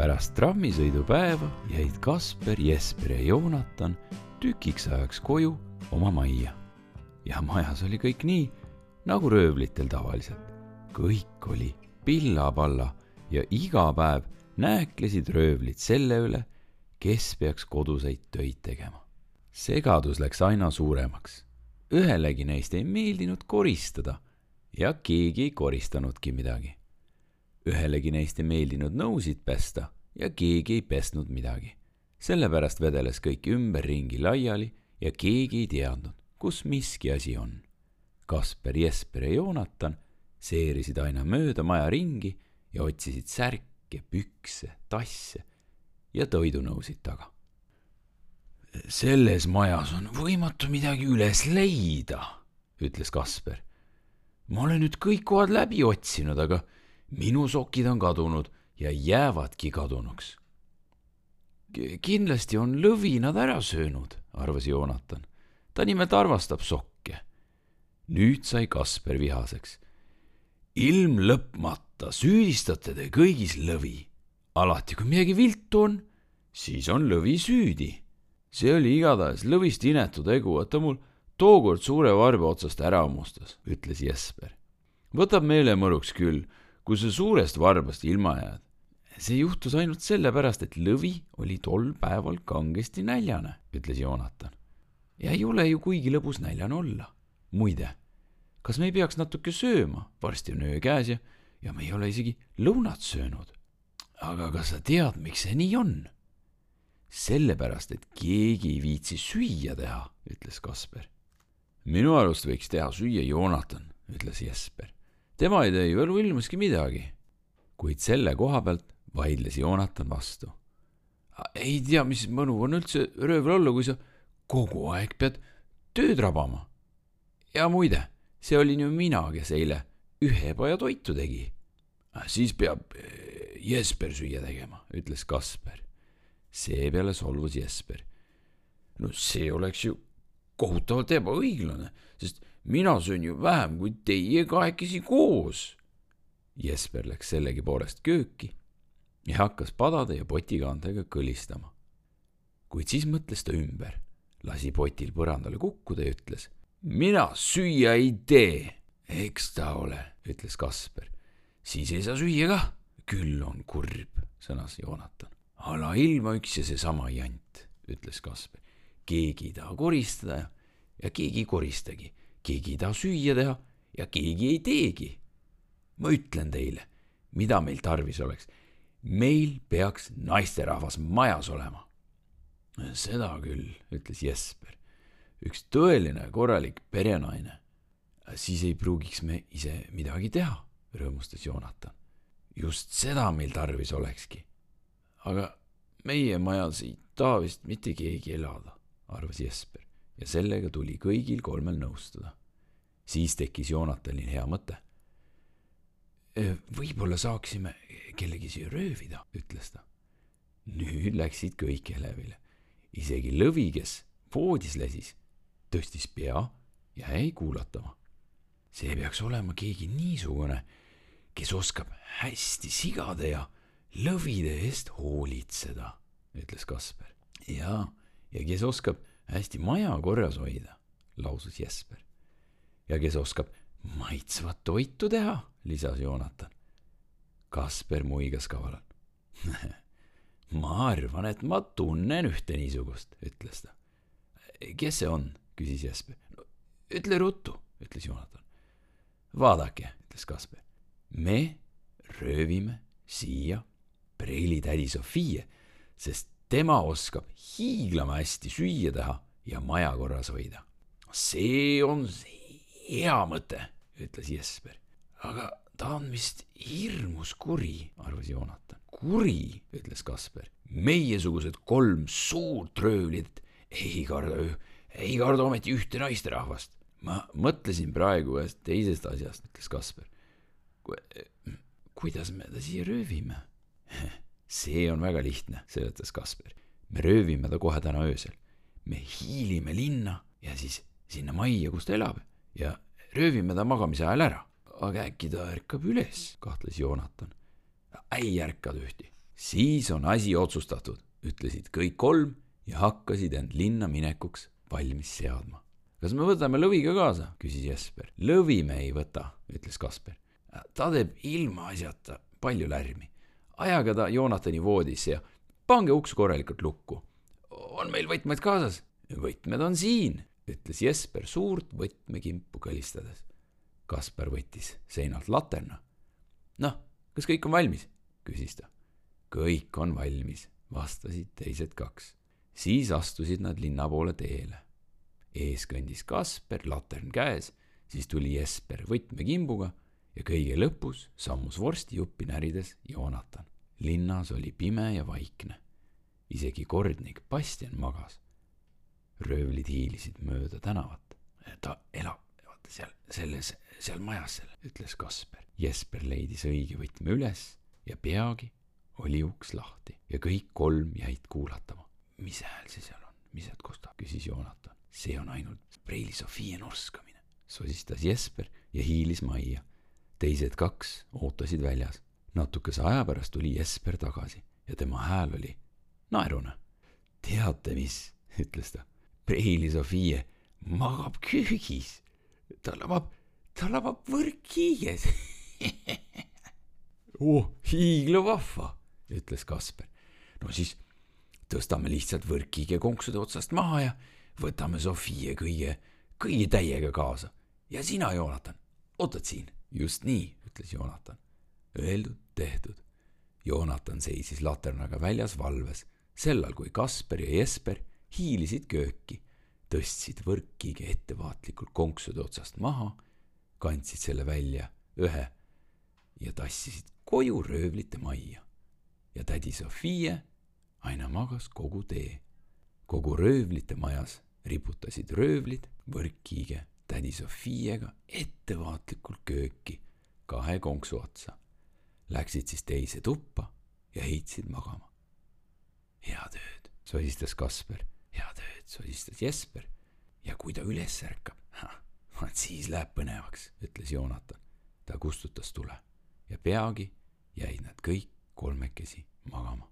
pärast trammisõidupäeva jäid Kasper, Jesper ja Joonatan tükiks ajaks koju oma majja. ja majas oli kõik nii, nagu röövlitel tavaliselt. kõik oli pilla-palla ja iga päev nääklesid röövlid selle üle, kes peaks koduseid töid tegema. segadus läks aina suuremaks. ühelegi neist ei meeldinud koristada ja keegi ei koristanudki midagi. ühelegi neist ei meeldinud nõusid pesta ja keegi ei pesnud midagi. sellepärast vedeles kõik ümberringi laiali ja keegi ei teadnud, kus miski asi on. Kasper, Jesper ja Joonatan seerisid aina mööda maja ringi ja otsisid särke, pükse, tasse ja toidunõusid taga. selles majas on võimatu midagi üles leida, ütles Kasper. ma olen nüüd kõik kohad läbi otsinud, aga minu sokid on kadunud ja jäävadki kadunuks. kindlasti on lõvi nad ära söönud, arvas Joonatan. ta nimelt armastab sokke. nüüd sai Kasper vihaseks. ilm lõpmata süüdistate te kõigis lõvi. alati, kui midagi viltu on, siis on lõvi süüdi. see oli igatahes lõvist inetu tegu, et ta mul tookord suure varba otsast ära hammustas, ütles Jesper. võtab meelemõruks küll, kui sa suurest varbast ilma jääd. See juhtus ainult sellepärast, et lõvi oli tol päeval kangesti näljane, ütles Joonatan. ja ei ole ju kuigi lõbus näljane olla. muide, kas me ei peaks natuke sööma, varsti on öö käes ja, ja me ei ole isegi lõunat söönud. aga kas sa tead, miks see nii on? sellepärast, et keegi ei viitsi süüa teha, ütles Kasper. minu arust võiks teha süüa Joonatan, ütles Jesper. tema ei tee ju elu ilmaski midagi. kuid selle koha pealt vaidles Joonatan vastu. ei tea, mis mõnu on üldse röövel olla, kui sa kogu aeg pead tööd rabama. ja muide, see olin ju mina, kes eile ühe paja toitu tegi. siis peab Jesper süüa tegema, ütles Kasper seepeale solvus Jesper. no see oleks ju kohutavalt ebaõiglane, sest mina söön ju vähem kui teie kahekesi koos. Jesper läks sellegipoolest kööki ja hakkas padade ja potikaantega kõlistama. kuid siis mõtles ta ümber, lasi potil põrandale kukkuda ja ütles. mina süüa ei tee. eks ta ole, ütles Kasper. siis ei saa süüa kah. küll on kurb, sõnas Joonatan ala ilma üks ja seesama jant, ütles Kasper. keegi ei taha koristada ja, ja keegi ei koristagi, keegi ei taha süüa teha ja keegi ei teegi. ma ütlen teile, mida meil tarvis oleks. Meil peaks naisterahvas majas olema. seda küll, ütles Jesper. üks tõeline korralik perenaine. siis ei pruugiks me ise midagi teha, rõõmustas Joonatan. just seda meil tarvis olekski aga meie majas ei taha vist mitte keegi elada, arvas Jesper ja sellega tuli kõigil kolmel nõustuda. siis tekkis Joonatanil hea mõte. Võib-olla saaksime kellegi siia röövida, ütles ta. nüüd läksid kõik elevile, isegi lõvi, kes voodis lesis, tõstis pea ja jäi kuulatama. see peaks olema keegi niisugune, kes oskab hästi sigade ja lõvide eest hoolitseda, ütles Kasper. ja, ja kes oskab hästi maja korras hoida, lausus Jesper. ja kes oskab maitsvat toitu teha, lisas Joonatan. Kasper muigas kavalalt ma arvan, et ma tunnen ühte niisugust, ütles ta. kes see on, küsis Jesper. no ütle ruttu, ütles Joonatan. vaadake, ütles Kasper. me röövime siia preilitädi Sofie, sest tema oskab hiiglama hästi süüa teha ja maja korras hoida. see on hea mõte, ütles Jesper. aga ta on vist hirmus kuri, arvas Joonatan. kuri, ütles Kasper. meiesugused kolm suurt röövlit ei karda, ei karda ometi ühte naisterahvast. ma mõtlesin praegu ühest teisest asjast, ütles Kasper. kuidas me ta siia röövime? see on väga lihtne, seletas Kasper. me röövime ta kohe täna öösel. me hiilime linna ja siis sinna majja, kus ta elab ja röövime ta magamise ajal ära. aga äkki ta ärkab üles, kahtles Joonatan. ei ärka tühti, siis on asi otsustatud, ütlesid kõik kolm ja hakkasid end linna minekuks valmis seadma. kas me võtame lõvi ka kaasa, küsis Jesper. lõvi me ei võta, ütles Kasper. ta teeb ilmaasjata palju lärmi. ajage ta Joonatani voodisse ja pange uks korralikult lukku. on meil võtmed kaasas? võtmed on siin, ütles Jesper suurt võtmekimpu kõlistades. Kaspar võttis seinalt laterna. noh, kas kõik on valmis? küsis ta. kõik on valmis, vastasid teised kaks. siis astusid nad linna poole teele. ees kõndis Kasper, latern käes, siis tuli Jesper võtmekimbuga ja kõige lõpus sammus vorstijuppi närides Joonatan. linnas oli pime ja vaikne. isegi kordnik Bastian magas röövlid hiilisid mööda tänavat. ta elab, vaata seal, selles, seal majas seal, ütles Kasper. Jesper leidis õige võtme üles ja peagi oli uks lahti ja kõik kolm jäid kuulatama. mis hääl see seal on, mis sealt kostab, küsis Joonatan. see on ainult Preili Sofia norskamine, sosistas Jesper ja hiilis majja. teised kaks ootasid väljas. natukese aja pärast tuli Jesper tagasi ja tema hääl oli naerune. teate mis, ütles ta Preili Sofia magab köögis. ta lavab, ta lavab võrkkiiges oh, hiiglavahva, ütles Kasper. no siis tõstame lihtsalt võrkkiige konksude otsast maha ja võtame Sofia kõige, kõige täiega kaasa. ja sina, Joonatan, ootad siin? just nii, ütles Joonatan. Öeldud, tehtud. Joonatan seisis laternaga väljas valves, sellal kui Kasper ja Jesper hiilisid kööki, tõstsid võrkkiige ettevaatlikult konksude otsast maha, kandsid selle välja ühe ja tassisid koju röövlite majja. ja tädi Sofia aina magas kogu tee. kogu röövlite majas riputasid röövlid võrkkiige tädi Sofiaga ettevaatlikult kööki kahe konksu otsa. Läksid siis teise tuppa ja heitsid magama. head ööd, sosistas Kasper sosistas Jesper. ja kui ta üles ärkab, vaat siis läheb põnevaks, ütles Joonatan. ta kustutas tule ja peagi jäid nad kõik kolmekesi magama